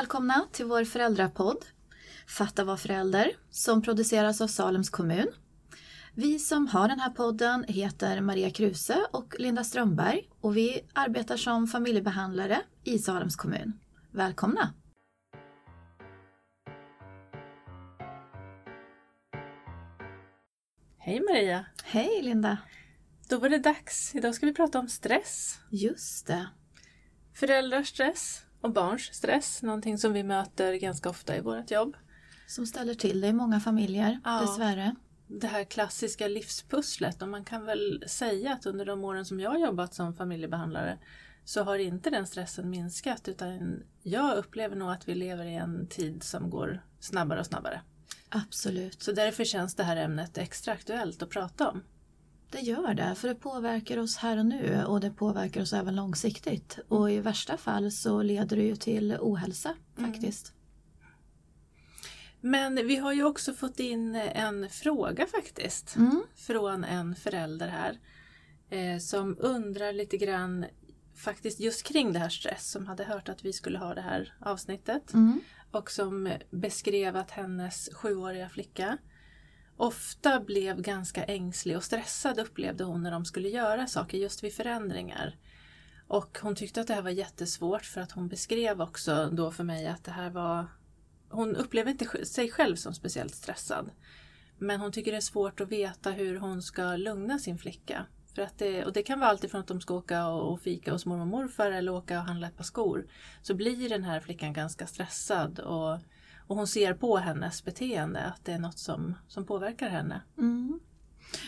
Välkomna till vår föräldrapodd Fatta var förälder som produceras av Salems kommun. Vi som har den här podden heter Maria Kruse och Linda Strömberg och vi arbetar som familjebehandlare i Salems kommun. Välkomna! Hej Maria! Hej Linda! Då var det dags. Idag ska vi prata om stress. Just det. Föräldrars stress och barns stress, någonting som vi möter ganska ofta i vårt jobb. Som ställer till det i många familjer, Ja. dessvärre. Det här klassiska livspusslet och man kan väl säga att under de åren som jag har jobbat som familjebehandlare så har inte den stressen minskat utan jag upplever nog att vi lever i en tid som går snabbare och snabbare. Absolut. Så därför känns det här ämnet extra aktuellt att prata om. Det gör det, för det påverkar oss här och nu och det påverkar oss även långsiktigt. Och i värsta fall så leder det ju till ohälsa faktiskt. Men vi har ju också fått in en fråga faktiskt Mm. från en förälder här eh, som undrar lite grann faktiskt just kring det här stress som hade hört att vi skulle ha det här avsnittet Mm. och som beskrev att hennes sjuåriga flicka ofta blev ganska ängslig och stressad upplevde hon när de skulle göra saker just vid förändringar. Och hon tyckte att det här var jättesvårt för att hon beskrev också då för mig att det här var hon upplever inte sig själv som speciellt stressad. Men hon tycker det är svårt att veta hur hon ska lugna sin flicka. För att det, och det kan vara alltifrån att de ska åka och, och fika hos mormor och morfar eller åka och handla ett par skor. Så blir den här flickan ganska stressad och, och hon ser på hennes beteende att det är något som, som påverkar henne. Mm.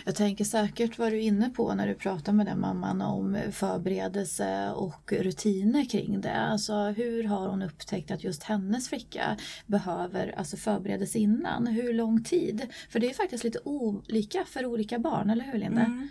Jag tänker säkert vad du är inne på när du pratar med den mamman om förberedelse och rutiner kring det. Alltså hur har hon upptäckt att just hennes flicka behöver alltså förberedelse innan? Hur lång tid? För det är faktiskt lite olika för olika barn, eller hur Linda? Mm.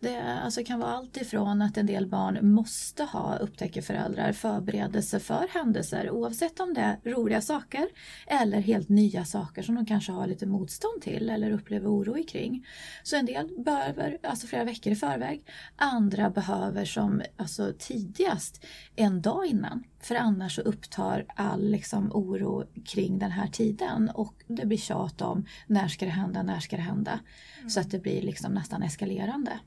Det alltså, kan vara allt ifrån att en del barn måste ha, upptäcker föräldrar, förberedelse för händelser oavsett om det är roliga saker eller helt nya saker som de kanske har lite motstånd till eller upplever oro kring. Så en del behöver alltså flera veckor i förväg. Andra behöver som alltså, tidigast en dag innan. För annars så upptar all liksom, oro kring den här tiden och det blir tjat om när ska det hända, när ska det hända. Så att det blir liksom nästan eskalerande.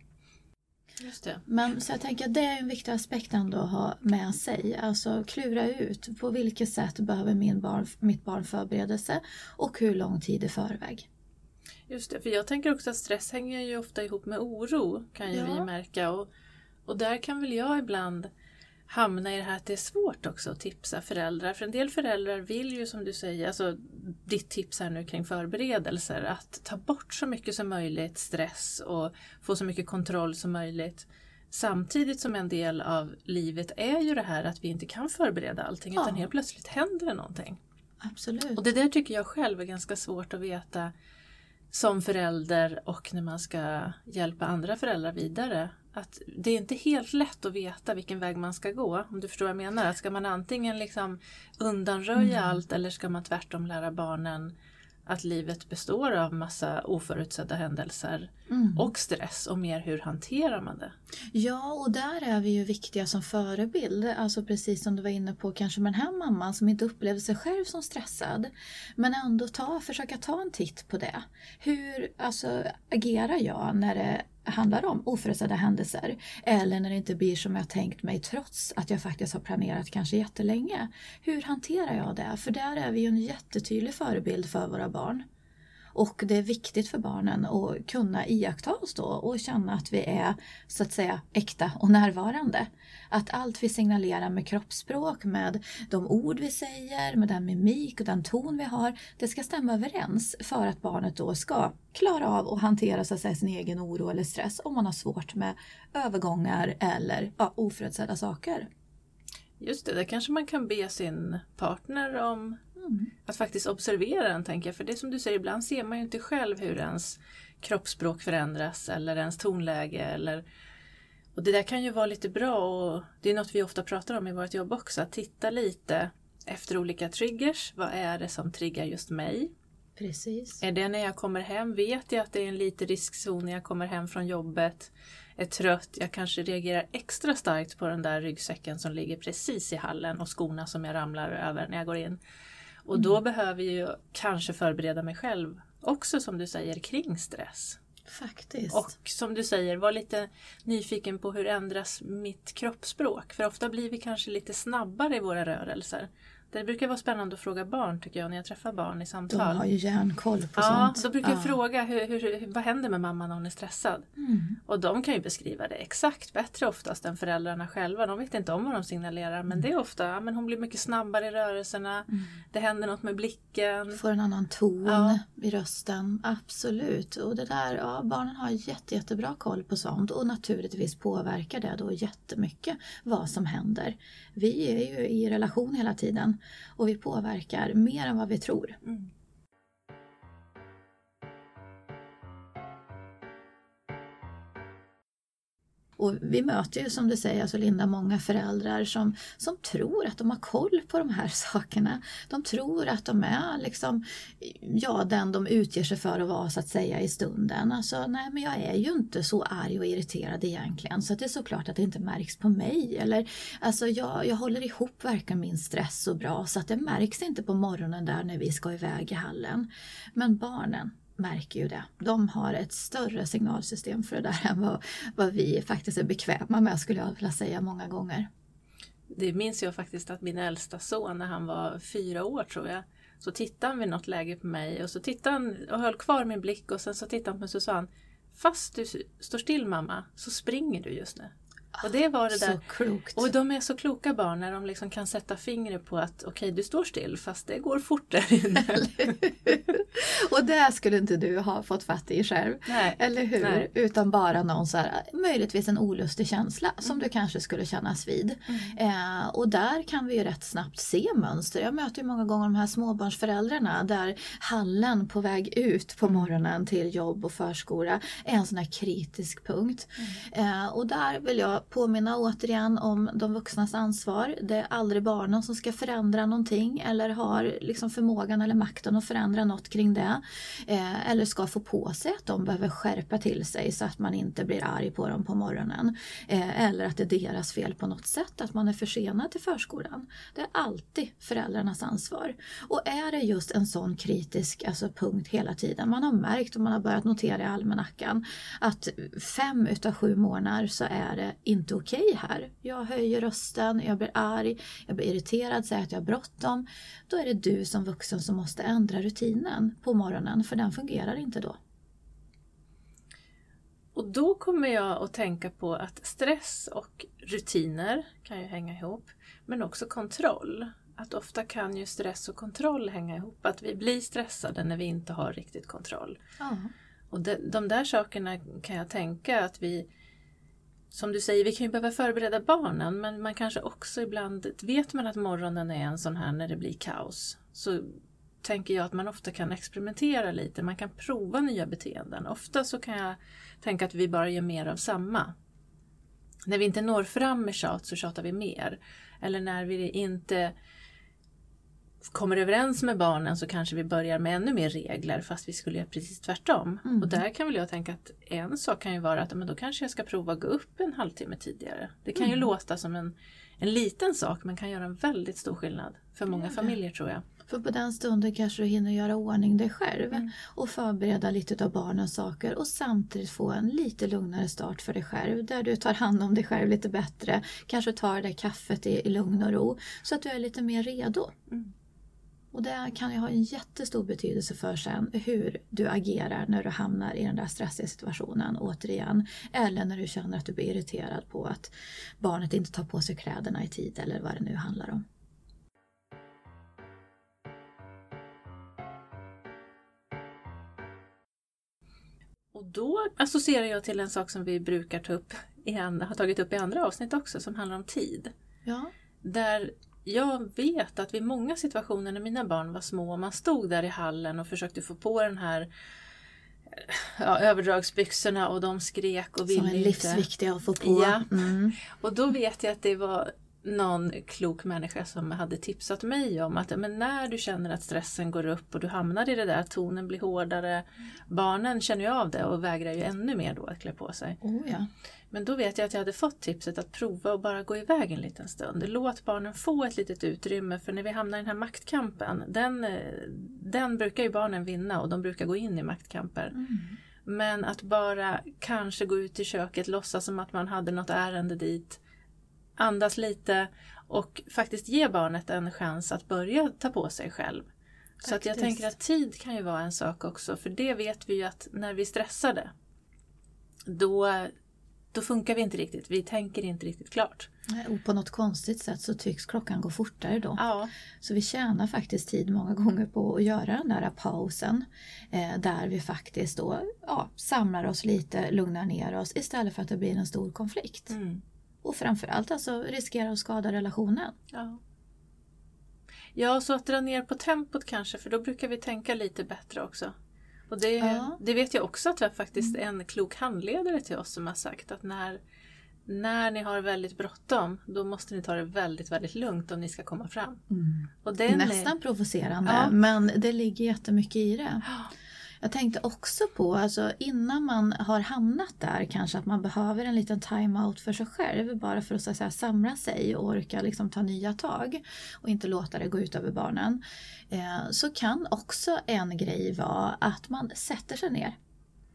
Just det. Men så jag tänker att det är en viktig aspekt ändå att ha med sig. Alltså klura ut på vilket sätt behöver min barn, mitt barn förberedelse och hur lång tid i förväg. Just det, för jag tänker också att stress hänger ju ofta ihop med oro kan ju Ja. vi märka. Och, och där kan väl jag ibland hamna i det här att det är svårt också att tipsa föräldrar. För en del föräldrar vill ju som du säger, alltså ditt tips här nu kring förberedelser, att ta bort så mycket som möjligt stress och få så mycket kontroll som möjligt. Samtidigt som en del av livet är ju det här att vi inte kan förbereda allting Ja. utan helt plötsligt händer det någonting. Absolut. Och det där tycker jag själv är ganska svårt att veta som förälder och när man ska hjälpa andra föräldrar vidare. Att det är inte helt lätt att veta vilken väg man ska gå. Om du förstår vad jag menar. Att ska man antingen liksom undanröja allt eller ska man tvärtom lära barnen att livet består av massa oförutsedda händelser Mm. och stress och mer hur hanterar man det? Ja, och där är vi ju viktiga som förebild. Alltså precis som du var inne på kanske med den här mamman som inte upplevde sig själv som stressad. Men ändå ta, försöka ta en titt på det. Hur alltså, agerar jag när det handlar om oförutsedda händelser? Eller när det inte blir som jag tänkt mig trots att jag faktiskt har planerat kanske jättelänge. Hur hanterar jag det? För där är vi ju en jättetydlig förebild för våra barn. Och det är viktigt för barnen att kunna iaktta oss då och känna att vi är så att säga äkta och närvarande. Att allt vi signalerar med kroppsspråk, med de ord vi säger, med den mimik och den ton vi har, det ska stämma överens för att barnet då ska klara av att hantera så att säga, sin egen oro eller stress om man har svårt med övergångar eller ja, oförutsedda saker. Just det, där kanske man kan be sin partner om Mm. att faktiskt observera den, tänker jag. För det är som du säger, ibland ser man ju inte själv hur ens kroppsspråk förändras eller ens tonläge. Eller... Och det där kan ju vara lite bra och det är något vi ofta pratar om i vårt jobb också, att titta lite efter olika triggers. Vad är det som triggar just mig? Precis. Är det när jag kommer hem? Vet jag att det är en lite riskzon när jag kommer hem från jobbet? Är trött? Jag kanske reagerar extra starkt på den där ryggsäcken som ligger precis i hallen och skorna som jag ramlar över när jag går in. Och då behöver jag kanske förbereda mig själv också som du säger kring stress. Faktiskt. Och som du säger, var lite nyfiken på hur ändras mitt kroppsspråk? För ofta blir vi kanske lite snabbare i våra rörelser. Det brukar vara spännande att fråga barn tycker jag när jag träffar barn i samtal. De har ju järnkoll på ja, sånt. då brukar jag Ja. fråga hur, hur, vad händer med mamman när hon är stressad? Mm. Och de kan ju beskriva det exakt bättre oftast än föräldrarna själva. De vet inte om vad de signalerar men det är ofta, ja, men hon blir mycket snabbare i rörelserna. Mm. Det händer något med blicken. Får en annan ton Ja. i rösten. Absolut. Och det där, ja, barnen har jätte, jättebra koll på sånt och naturligtvis påverkar det då jättemycket vad som händer. Vi är ju i relation hela tiden och vi påverkar mer än vad vi tror. Mm. Och vi möter ju som du säger, alltså Linda, många föräldrar som, som tror att de har koll på de här sakerna. De tror att de är liksom, ja, den de utger sig för att vara så att säga i stunden. Alltså, nej men jag är ju inte så arg och irriterad egentligen så att det är såklart att det inte märks på mig. Eller, alltså, jag, jag håller ihop verkligen min stress så bra så att det märks inte på morgonen där när vi ska iväg i hallen. Men barnen, märker ju det. De har ett större signalsystem för det där än vad, vad vi faktiskt är bekväma med skulle jag vilja säga många gånger. Det minns jag faktiskt att min äldsta son när han var fyra år tror jag. Så tittade han vid något läge på mig och så tittade han och höll kvar min blick och sen så tittade han på mig och så sa han Fast du står still mamma så springer du just nu. Och det var det där. Så klokt. Och de är så kloka barn när de liksom kan sätta fingret på att okej du står still fast det går fort där inne. och det skulle inte du ha fått fatt i själv. Nej. Eller hur? Nej. Utan bara någon så här, möjligtvis en olustig känsla som Mm. du kanske skulle kännas vid. Eh, och där kan vi ju rätt snabbt se mönster. Jag möter ju många gånger de här småbarnsföräldrarna där hallen på väg ut på morgonen till jobb och förskola är en sån här kritisk punkt. Eh, och där vill jag påminna återigen om de vuxnas ansvar. Det är aldrig barnen som ska förändra någonting eller har liksom förmågan eller makten att förändra något kring det. Eh, eller ska få på sig att de behöver skärpa till sig så att man inte blir arg på dem på morgonen. Eh, eller att det är deras fel på något sätt, att man är försenad till förskolan. Det är alltid föräldrarnas ansvar. Och är det just en sån kritisk alltså, punkt hela tiden, man har märkt och man har börjat notera i almanackan att fem utav sju månader så är det inte okej här. Jag höjer rösten, jag blir arg, jag blir irriterad, säger att jag har bråttom. Då är det du som vuxen som måste ändra rutinen på morgonen för den fungerar inte då. Och då kommer jag att tänka på att stress och rutiner kan ju hänga ihop. Men också kontroll. Att ofta kan ju stress och kontroll hänga ihop. Att vi blir stressade när vi inte har riktigt kontroll. Ja. Och de, de där sakerna kan jag tänka att vi som du säger, vi kan ju behöva förbereda barnen men man kanske också ibland, vet man att morgonen är en sån här när det blir kaos, så tänker jag att man ofta kan experimentera lite, man kan prova nya beteenden. Ofta så kan jag tänka att vi bara gör mer av samma. När vi inte når fram med tjat så tjatar vi mer. Eller när vi inte kommer överens med barnen så kanske vi börjar med ännu mer regler fast vi skulle göra precis tvärtom. Mm. Och där kan väl jag tänka att en sak kan ju vara att men då kanske jag ska prova att gå upp en halvtimme tidigare. Det kan ju Mm. låta som en, en liten sak men kan göra en väldigt stor skillnad för många det. familjer tror jag. För på den stunden kanske du hinner göra ordning dig själv Mm. och förbereda lite av barnens saker och samtidigt få en lite lugnare start för dig själv där du tar hand om dig själv lite bättre. Kanske tar det där kaffet i, i lugn och ro så att du är lite mer redo. Mm. Och det kan ju ha en jättestor betydelse för sen hur du agerar när du hamnar i den där stressiga situationen återigen. Eller när du känner att du blir irriterad på att barnet inte tar på sig kläderna i tid eller vad det nu handlar om. Och då associerar jag till en sak som vi brukar ta upp, i har tagit upp i andra avsnitt också som handlar om tid. Ja, Där jag vet att vid många situationer när mina barn var små och man stod där i hallen och försökte få på den här ja, överdragsbyxorna och de skrek och som ville är inte. livsviktiga att få på. Ja. Mm. Och då vet jag att det var någon klok människa som hade tipsat mig om att men när du känner att stressen går upp och du hamnar i det där att tonen blir hårdare. Barnen känner ju av det och vägrar ju ännu mer då att klä på sig. Oh, ja. Men då vet jag att jag hade fått tipset att prova och bara gå iväg en liten stund. Låt barnen få ett litet utrymme för när vi hamnar i den här maktkampen, den, eh, den brukar ju barnen vinna och de brukar gå in i maktkamper. Mm. Men att bara kanske gå ut i köket, låtsas som att man hade något ärende dit, andas lite och faktiskt ge barnet en chans att börja ta på sig själv. Så att jag tänker att tid kan ju vara en sak också, för det vet vi ju att när vi är stressade då, då funkar vi inte riktigt, vi tänker inte riktigt klart. Och på något konstigt sätt så tycks klockan gå fortare då. Ja, Så vi tjänar faktiskt tid många gånger på att göra den där pausen. Eh, där vi faktiskt då ja, samlar oss lite, lugnar ner oss istället för att det blir en stor konflikt. mm. Och framförallt alltså riskerar att skada relationen. ja. Ja, så att dra ner på tempot kanske, för då brukar vi tänka lite bättre också. Och det, Ja. det vet jag också att vi har faktiskt en klok handledare till oss som har sagt att när, när ni har väldigt bråttom, då måste ni ta det väldigt, väldigt lugnt om ni ska komma fram. Och den är- Nästan provocerande Ja. men det ligger jättemycket i det. Jag tänkte också på, alltså innan man har hamnat där kanske att man behöver en liten time-out för sig själv bara för att, så att säga, samla sig och orka liksom, ta nya tag och inte låta det gå ut över barnen. Eh, så kan också en grej vara att man sätter sig ner.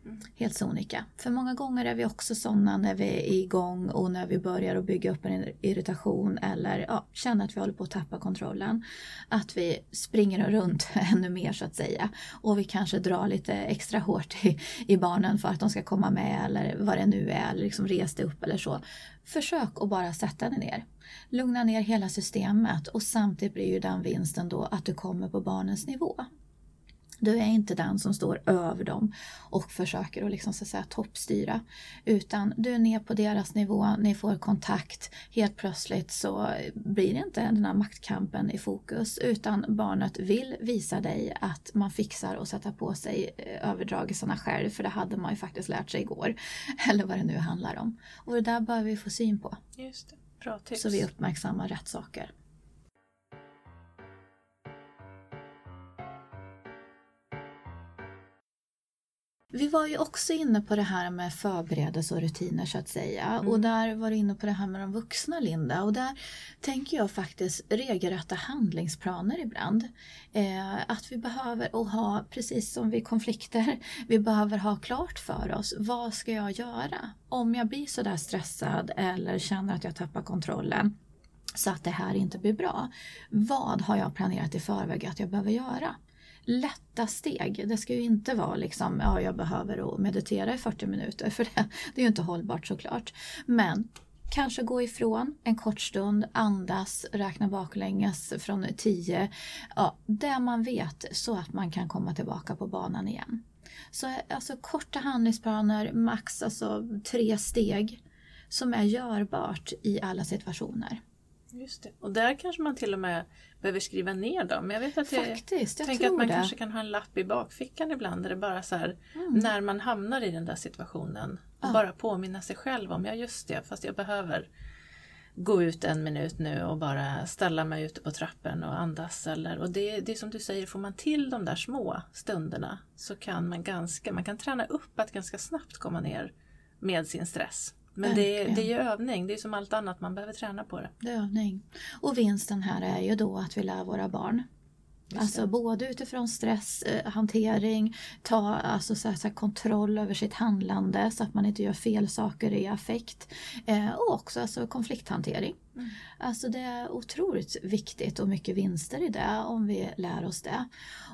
Mm. Helt sonika. För många gånger är vi också sådana när vi är igång och när vi börjar att bygga upp en irritation eller ja, känner att vi håller på att tappa kontrollen. Att vi springer runt ännu mer så att säga. Och vi kanske drar lite extra hårt i, i barnen för att de ska komma med eller vad det nu är, eller liksom res dig upp eller så. Försök att bara sätta dig ner. Lugna ner hela systemet och samtidigt blir ju den vinsten då att du kommer på barnens nivå. Du är inte den som står över dem och försöker att liksom, så att säga, toppstyra. Utan du är ner på deras nivå, ni får kontakt. Helt plötsligt så blir det inte den här maktkampen i fokus utan barnet vill visa dig att man fixar och sätta på sig eh, överdragelserna själv för det hade man ju faktiskt lärt sig igår. Eller vad det nu handlar om. Och det där bör vi få syn på Just det. Bra tips. så vi uppmärksammar rätt saker. Vi var ju också inne på det här med förberedelse och rutiner så att säga. Och där var du inne på det här med de vuxna Linda. Och där tänker jag faktiskt regelrätta handlingsplaner ibland. Eh, att vi behöver och ha, precis som vid konflikter, vi behöver ha klart för oss vad ska jag göra om jag blir sådär stressad eller känner att jag tappar kontrollen så att det här inte blir bra. Vad har jag planerat i förväg att jag behöver göra? Lätta steg. Det ska ju inte vara liksom, ja jag behöver meditera i 40 minuter för det, det är ju inte hållbart såklart. Men kanske gå ifrån en kort stund, andas, räkna baklänges från 10. Ja, det man vet så att man kan komma tillbaka på banan igen. Så alltså korta handlingsplaner, max alltså tre steg som är görbart i alla situationer. Just det. Och där kanske man till och med behöver skriva ner dem. Jag vet att jag Faktiskt, jag tänker att man det. kanske kan ha en lapp i bakfickan ibland där det bara så här, Mm. när man hamnar i den där situationen och Ja. bara påminna sig själv om, ja just det, fast jag behöver gå ut en minut nu och bara ställa mig ute på trappen och andas. Eller, och det, det är som du säger, får man till de där små stunderna så kan man ganska, man kan träna upp att ganska snabbt komma ner med sin stress. Men det, är- det är ju övning, det är som allt annat, man behöver träna på det. Det är övning. Och vinsten här är ju då att vi lär våra barn. Alltså både utifrån stresshantering, ta alltså så här, så här, kontroll över sitt handlande så att man inte gör fel saker i affekt. Eh, och också alltså, konflikthantering. Mm. Alltså det är otroligt viktigt och mycket vinster i det om vi lär oss det.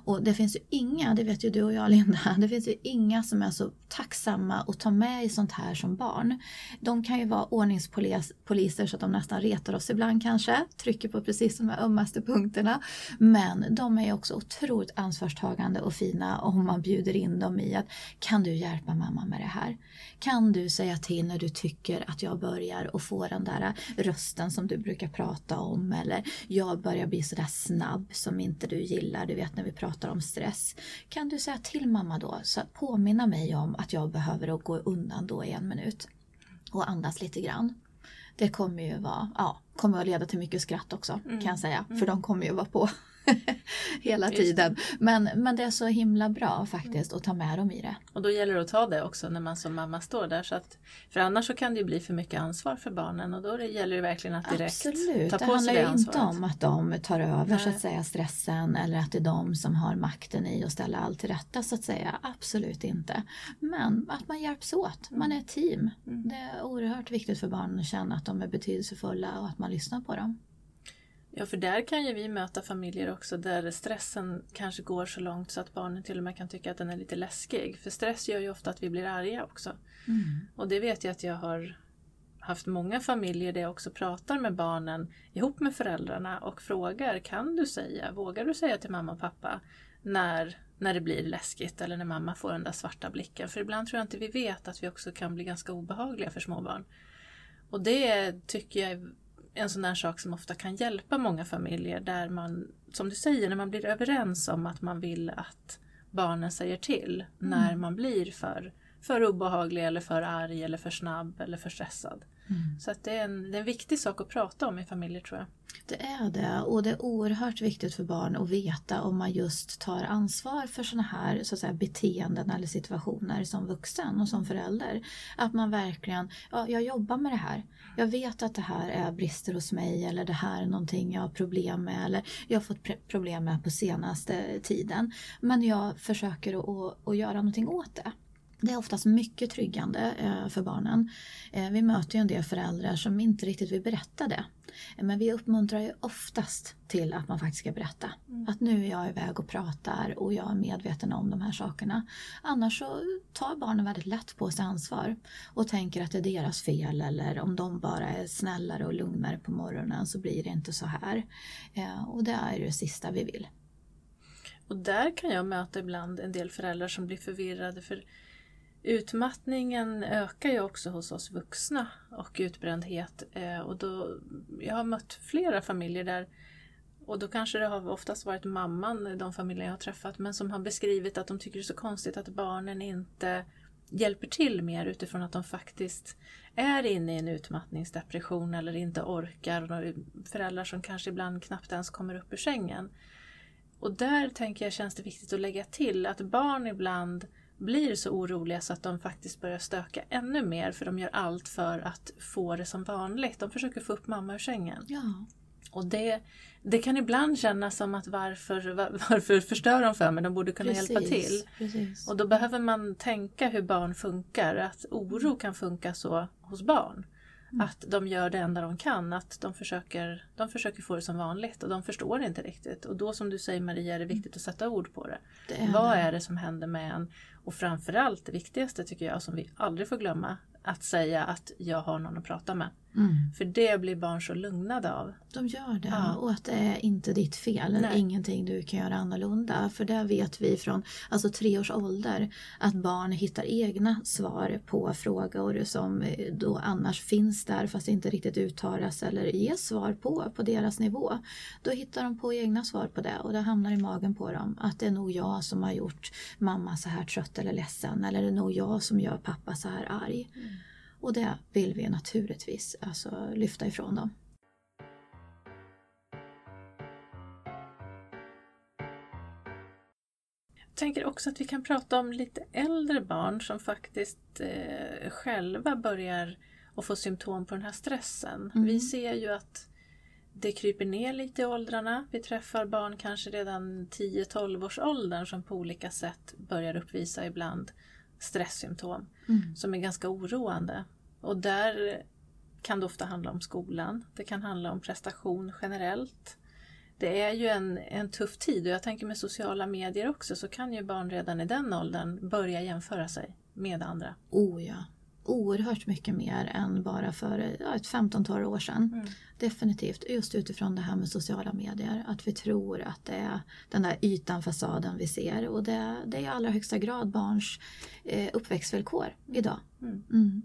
Och det finns ju inga, det vet ju du och jag Linda, det finns ju inga som är så tacksamma att ta med i sånt här som barn. De kan ju vara ordningspoliser så att de nästan retar oss ibland kanske, trycker på precis de här ömmaste punkterna. Men de är ju också otroligt ansvarstagande och fina om man bjuder in dem i att kan du hjälpa mamma med det här? Kan du säga till när du tycker att jag börjar och få den där rösten som du brukar prata om eller jag börjar bli sådär snabb som inte du gillar, du vet när vi pratar om stress. Kan du säga till mamma då, så att påminna mig om att jag behöver att gå undan då i en minut och andas lite grann. det kommer ju vara, ja, kommer att leda till mycket skratt också Mm. kan jag säga. Mm. För de kommer ju vara på hela det. tiden. Men, men det är så himla bra faktiskt att ta med dem i det. Och då gäller det att ta det också när man som mamma står där. Så att, för annars så kan det ju bli för mycket ansvar för barnen och då det gäller det verkligen att direkt Absolut, ta det på handlar sig det ju inte ansvaret. om att de tar över så Nej. att säga stressen eller att det är de som har makten i att ställa allt till rätta så att säga. Absolut inte. Men att man hjälps åt, man är ett team. Mm. Det är oerhört viktigt för barnen att känna att de är betydelsefulla och att man lyssnar på dem. Ja, för där kan ju vi möta familjer också där stressen kanske går så långt så att barnen till och med kan tycka att den är lite läskig. För stress gör ju ofta att vi blir arga också. Och det vet jag att jag har haft många familjer där jag också pratar med barnen ihop med föräldrarna och frågar kan du säga, vågar du säga till mamma och pappa när, när det blir läskigt eller när mamma får den där svarta blicken. För ibland tror jag inte vi vet att vi också kan bli ganska obehagliga för små barn. Och det tycker jag en sån där sak som ofta kan hjälpa många familjer där man, som du säger, när man blir överens om att man vill att barnen säger till när man blir för, för obehaglig eller för arg eller för snabb eller för stressad. Så att det, är en, det är en viktig sak att prata om i familjer tror jag. Det är det och det är oerhört viktigt för barn att veta om man just tar ansvar för sådana här så att säga, beteenden eller situationer som vuxen och som förälder. Att man verkligen, ja, jag jobbar med det här. Jag vet att det här är brister hos mig eller det här är någonting jag har problem med eller jag har fått problem med på senaste tiden. Men jag försöker att, att, att göra någonting åt det. Det är oftast mycket tryggande eh, för barnen. Eh, Vi möter ju en del föräldrar som inte riktigt vill berätta det. Eh, Men vi uppmuntrar ju oftast till att man faktiskt ska berätta. Att nu är jag iväg och pratar och jag är medveten om de här sakerna. Annars så tar barnen väldigt lätt på sig ansvar och tänker att det är deras fel eller om de bara är snällare och lugnare på morgonen så blir det inte så här. Och det är det sista vi vill. Och där kan jag möta ibland en del föräldrar som blir förvirrade för utmattningen ökar ju också hos oss vuxna och utbrändhet. Eh, och då, jag har mött flera familjer där och då kanske det har oftast varit mamman, de familjer jag har träffat, men som har beskrivit att de tycker det är så konstigt att barnen inte hjälper till mer utifrån att de faktiskt är inne i en utmattningsdepression eller inte orkar. Och föräldrar som kanske ibland knappt ens kommer upp ur sängen. Och där tänker jag känns det viktigt att lägga till att barn ibland blir så oroliga så att de faktiskt börjar stöka ännu mer för de gör allt för att få det som vanligt. De försöker få upp mamma ur sängen. Ja, Och det, det kan ibland kännas som att varför, var- varför förstör de för mig? De borde kunna hjälpa till. Precis. Och då behöver man tänka hur barn funkar. Att oro kan funka så hos barn. Att de gör det enda de kan. Att de försöker, de försöker få det som vanligt och de förstår inte riktigt. Och då som du säger Maria är det viktigt att sätta ord på det. Det är Vad det. är det som händer med en? Och framförallt det viktigaste tycker jag som vi aldrig får glömma. Att säga att jag har någon att prata med. Mm. För det blir barn så lugnade av. De gör det Ja. och att det är inte ditt fel, Nej. ingenting du kan göra annorlunda. För det vet vi från alltså, tre års ålder att barn hittar egna svar på frågor som eh, då annars finns där fast inte riktigt uttalas eller ges svar på, på deras nivå. Då hittar de på egna svar på det och det hamnar i magen på dem. Att det är nog jag som har gjort mamma så här trött eller ledsen eller det är nog jag som gör pappa så här arg. Och det vill vi naturligtvis alltså, lyfta ifrån dem. Jag tänker också att vi kan prata om lite äldre barn som faktiskt eh, själva börjar att få symptom på den här stressen. Mm. Vi ser ju att det kryper ner lite i åldrarna. Vi träffar barn kanske redan 10-12 års åldern som på olika sätt börjar uppvisa ibland stresssymptom Mm. som är ganska oroande. Och där kan det ofta handla om skolan. Det kan handla om prestation generellt. Det är ju en, en tuff tid och jag tänker med sociala medier också så kan ju barn redan i den åldern börja jämföra sig med andra. Oh ja. Oerhört mycket mer än bara för ja, ett 15-tal år sedan. Mm. Definitivt. Just utifrån det här med sociala medier. Att vi tror att det är den där ytan, fasaden vi ser. Och det, det är i allra högsta grad barns eh, uppväxtvillkor idag. Mm. Mm.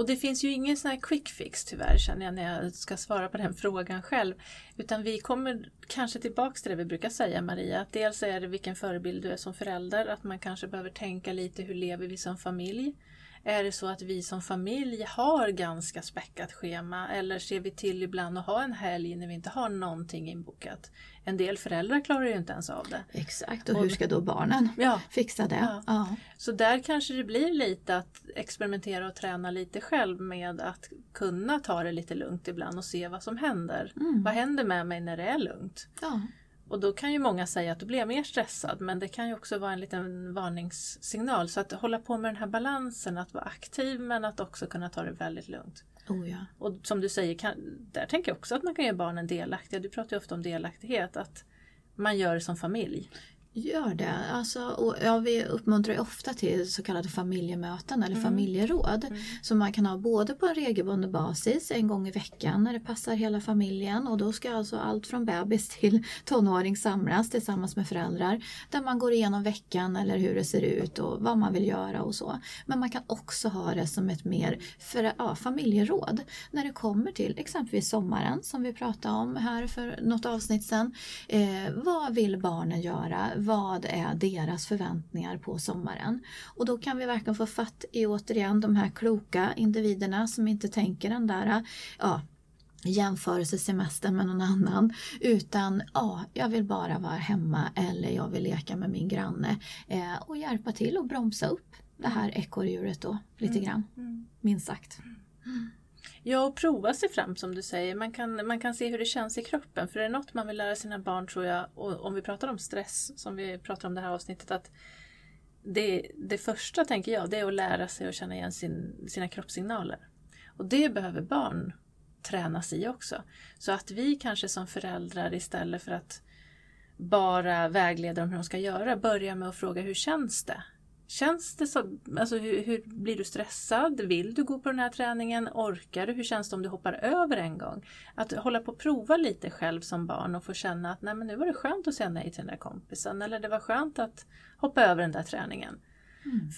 Och det finns ju ingen sån här quick fix tyvärr känner jag när jag ska svara på den frågan själv. Utan vi kommer kanske tillbaks till det vi brukar säga Maria. Att dels är det vilken förebild du är som förälder. Att man kanske behöver tänka lite hur lever vi som familj. Är det så att vi som familj har ganska späckat schema eller ser vi till ibland att ha en helg när vi inte har någonting inbokat? En del föräldrar klarar ju inte ens av det. Exakt, och hur ska då barnen Ja, fixa det? Ja. Ja. så där kanske det blir lite att experimentera och träna lite själv med att kunna ta det lite lugnt ibland och se vad som händer. Mm. Vad händer med mig när det är lugnt? Och då kan ju många säga att blir jag mer stressad men det kan ju också vara en liten varningssignal. Så att hålla på med den här balansen, att vara aktiv men att också kunna ta det väldigt lugnt. Oh, ja. Och som du säger, kan, där tänker jag också att man kan göra barnen delaktiga. Du pratar ju ofta om delaktighet, att man gör det som familj. Gör det. Alltså, och, ja, vi uppmuntrar ju ofta till så kallade familjemöten eller familjeråd. Som man kan ha både på en regelbunden basis en gång i veckan när det passar hela familjen. Och då ska alltså allt från bebis till tonåring samlas tillsammans med föräldrar. Där man går igenom veckan eller hur det ser ut och vad man vill göra och så. Men man kan också ha det som ett mer för, ja, familjeråd. När det kommer till exempelvis sommaren som vi pratade om här för något avsnitt sedan. Eh, vad vill barnen göra? Vad är deras förväntningar på sommaren? Och då kan vi verkligen få fatt i återigen de här kloka individerna som inte tänker den där ja, jämförelsesemestern med någon annan. Utan ja, jag vill bara vara hemma eller jag vill leka med min granne. Eh, och hjälpa till och bromsa upp det här ekorrhjulet då lite grann. Minst sagt. Ja, och prova sig fram som du säger. Man kan, man kan se hur det känns i kroppen. För det är något man vill lära sina barn tror jag, och om vi pratar om stress som vi pratar om det här avsnittet, att det, det första tänker jag, det är att lära sig att känna igen sin, sina kroppssignaler. Och det behöver barn tränas i också. Så att vi kanske som föräldrar istället för att bara vägleda dem hur de ska göra, börjar med att fråga hur känns det? Känns det så, alltså hur, hur blir du stressad? Vill du gå på den här träningen? Orkar du? Hur känns det om du hoppar över en gång? Att hålla på och prova lite själv som barn och få känna att nej men nu var det skönt att säga nej till den där kompisen eller det var skönt att hoppa över den där träningen.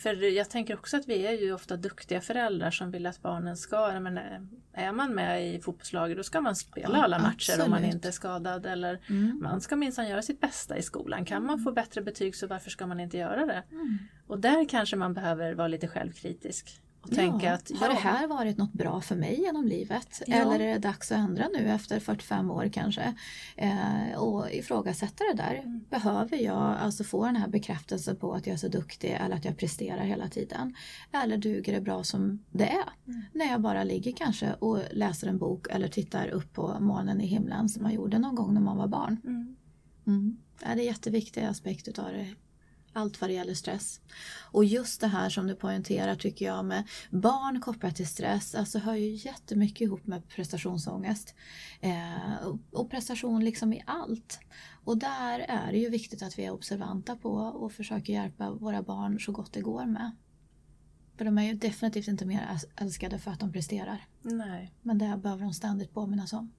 För jag tänker också att vi är ju ofta duktiga föräldrar som vill att barnen ska, menar, är man med i fotbollslaget då ska man spela Ja, alla matcher om man absolut. inte är skadad eller Mm. man ska minsann göra sitt bästa i skolan. Kan man få bättre betyg så varför ska man inte göra det? Mm. Och där kanske man behöver vara lite självkritisk och tänka att har ja, det här varit något bra för mig genom livet? Ja. Eller är det dags att ändra nu efter 45 år kanske? Eh, och ifrågasätta det där. Mm. Behöver jag alltså få den här bekräftelsen på att jag är så duktig eller att jag presterar hela tiden? Eller duger det bra som det är? Mm. När jag bara ligger kanske och läser en bok eller tittar upp på molnen i himlen som man gjorde någon gång när man var barn. Mm. Mm. Ja, det är en jätteviktig aspekt utav det. Allt vad det gäller stress. Och just det här som du poängterar tycker jag med barn kopplat till stress, alltså hör ju jättemycket ihop med prestationsångest. Eh, och- prestation liksom i allt. Och där är det ju viktigt att vi är observanta på och försöker hjälpa våra barn så gott det går med. För de är ju definitivt inte mer älskade för att de presterar. Nej. Men det här behöver de ständigt påminnas om.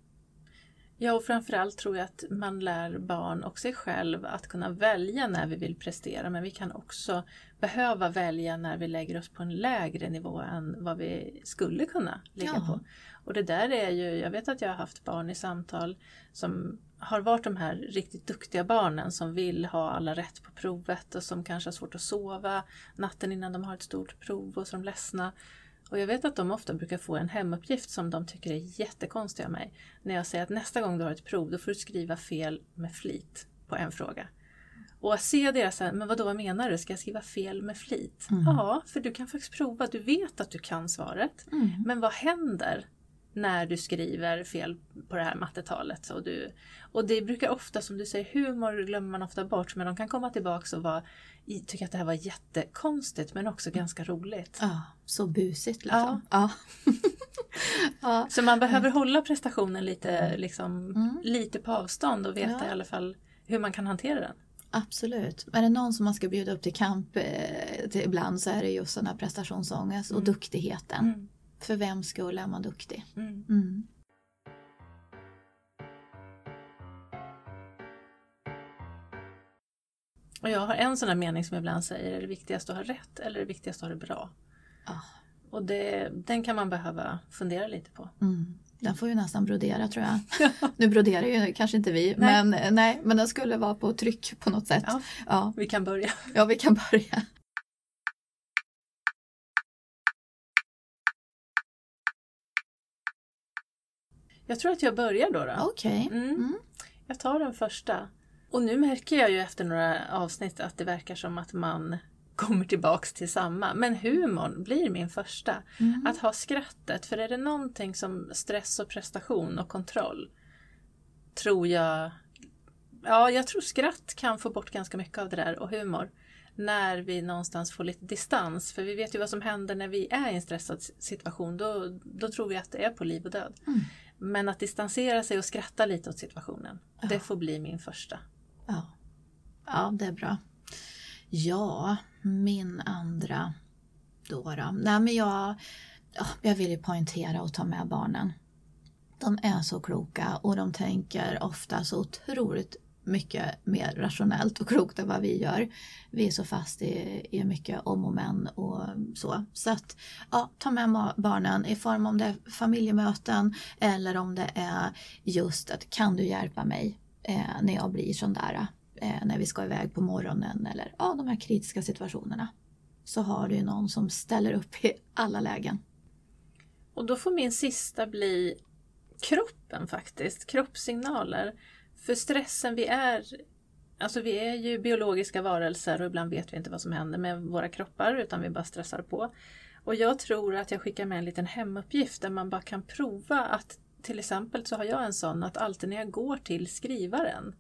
Ja, och framförallt tror jag att man lär barn och sig själv att kunna välja när vi vill prestera. Men vi kan också behöva välja när vi lägger oss på en lägre nivå än vad vi skulle kunna ligga Ja. på. Och det där är ju, jag vet att jag har haft barn i samtal som har varit de här riktigt duktiga barnen som vill ha alla rätt på provet och som kanske har svårt att sova natten innan de har ett stort prov och så är ledsna. Och jag vet att de ofta brukar få en hemuppgift som de tycker är jättekonstig av mig. När jag säger att nästa gång du har ett prov då får du skriva fel med flit på en fråga. Och att se deras, men vadå vad menar du, ska jag skriva fel med flit? Mm. Ja, för du kan faktiskt prova, du vet att du kan svaret. Mm. Men vad händer när du skriver fel på det här mattetalet? Och, du, och det brukar ofta, som du säger, humor glömmer man ofta bort men de kan komma tillbaka och vara, tycka att det här var jättekonstigt men också ganska roligt. Ja, så busigt liksom. Ja. ja. Så man behöver hålla prestationen lite, liksom, Mm. lite på avstånd och veta Ja. i alla fall hur man kan hantera den. Absolut. Är det någon som man ska bjuda upp till kamp eh, till ibland så är det just den här prestationsångest och Mm. duktigheten. För vem skull är man duktig? Mm. Mm. Och jag har en sån här mening som jag ibland säger, är det viktigast att ha rätt eller är det viktigast att ha det bra? Ah. Och det, den kan man behöva fundera lite på. Mm. Den får ju nästan brodera tror jag. Nu broderar ju kanske inte vi, Nej. men, nej, men den skulle vara på tryck på något sätt. Ja. Ja, Vi kan börja. ja vi kan börja. Jag tror att jag börjar då. då. Okej. Mm. Mm. Jag tar den första. Och nu märker jag ju efter några avsnitt att det verkar som att man kommer tillbaks till samma. Men humorn blir min första. Mm. Att ha skrattet, för är det någonting som stress och prestation och kontroll tror jag... Ja, jag tror skratt kan få bort ganska mycket av det där och humor. När vi någonstans får lite distans, för vi vet ju vad som händer när vi är i en stressad situation. Då, då tror vi att det är på liv och död. Mm. Men att distansera sig och skratta lite åt situationen, Ja. det får bli min första. Ja. ja, det är bra. Ja, min andra då. då. Nej, men jag, ja, jag vill ju poängtera och ta med barnen. De är så kloka och de tänker ofta så otroligt mycket mer rationellt och klokt än vad vi gör. Vi är så fast i, i mycket om och men och så. Så att ja, ta med barnen i form om det är familjemöten eller om det är just att kan du hjälpa mig eh, när jag blir sån där eh, när vi ska iväg på morgonen eller ja, de här kritiska situationerna. Så har du ju någon som ställer upp i alla lägen. Och då får min sista bli kroppen faktiskt, kroppssignaler. För stressen vi är, alltså vi är ju biologiska varelser och ibland vet vi inte vad som händer med våra kroppar utan vi bara stressar på. Och jag tror att jag skickar med en liten hemuppgift där man bara kan prova att till exempel så har jag en sån att alltid när jag går till skrivaren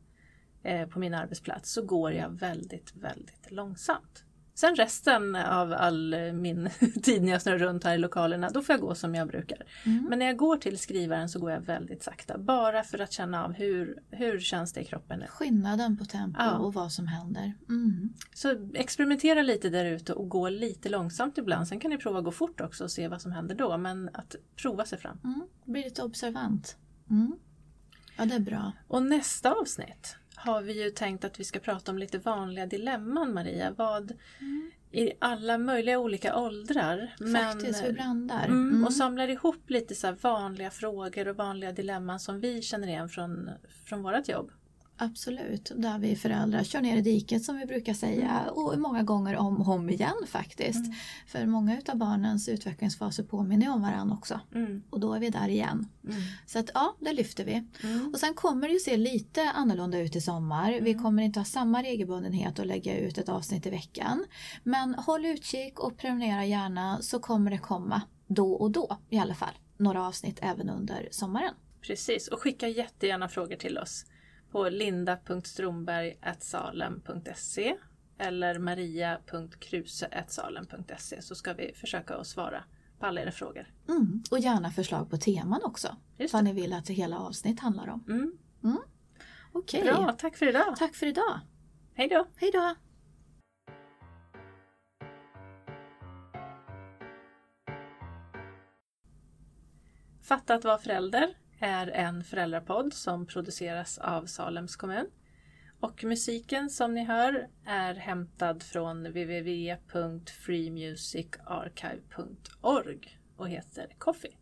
eh, på min arbetsplats så går jag väldigt, väldigt långsamt. Sen resten av all eh, min tid när jag snurrar runt här i lokalerna, då får jag gå som jag brukar. Mm. Men när jag går till skrivaren så går jag väldigt sakta. Bara för att känna av hur, hur känns det i kroppen. Skillnaden på tempo Ja. och vad som händer. Mm. Så experimentera lite där ute och gå lite långsamt ibland. Sen kan ni prova att gå fort också och se vad som händer då. Men att prova sig fram. Mm. Bli lite observant. Mm. Ja, det är bra. Och nästa avsnitt har vi ju tänkt att vi ska prata om lite vanliga dilemman Maria. Vad i alla möjliga olika åldrar. Faktiskt, vi blandar. Mm, Mm. Och samlar ihop lite så vanliga frågor och vanliga dilemman som vi känner igen från, från vårt jobb. Absolut, där vi föräldrar kör ner i diket som vi brukar säga och många gånger om och om igen faktiskt. Mm. För många utav barnens utvecklingsfaser påminner om varandra också Mm, och då är vi där igen. mm, Så att ja, det lyfter vi. mm. Och sen kommer det ju se lite annorlunda ut i sommar. Vi Mm. kommer inte ha samma regelbundenhet och lägga ut ett avsnitt i veckan. Men håll utkik och prenumerera gärna så kommer det komma då och då i alla fall. Några avsnitt även under sommaren. Precis, och skicka jättegärna frågor till oss på linda.stromberg.salem.se eller maria.kruse.salem.se så ska vi försöka att svara på alla era frågor. Mm. Och gärna förslag på teman också. Just Vad ni vill att hela avsnitt handlar om. Mm. Okej, Bra, tack för idag! tack för idag. Hej då! Hej då! Fatta att vara förälder är en föräldrapodd som produceras av Salems kommun. Och musiken som ni hör är hämtad från www.freemusicarchive.org och heter Coffee.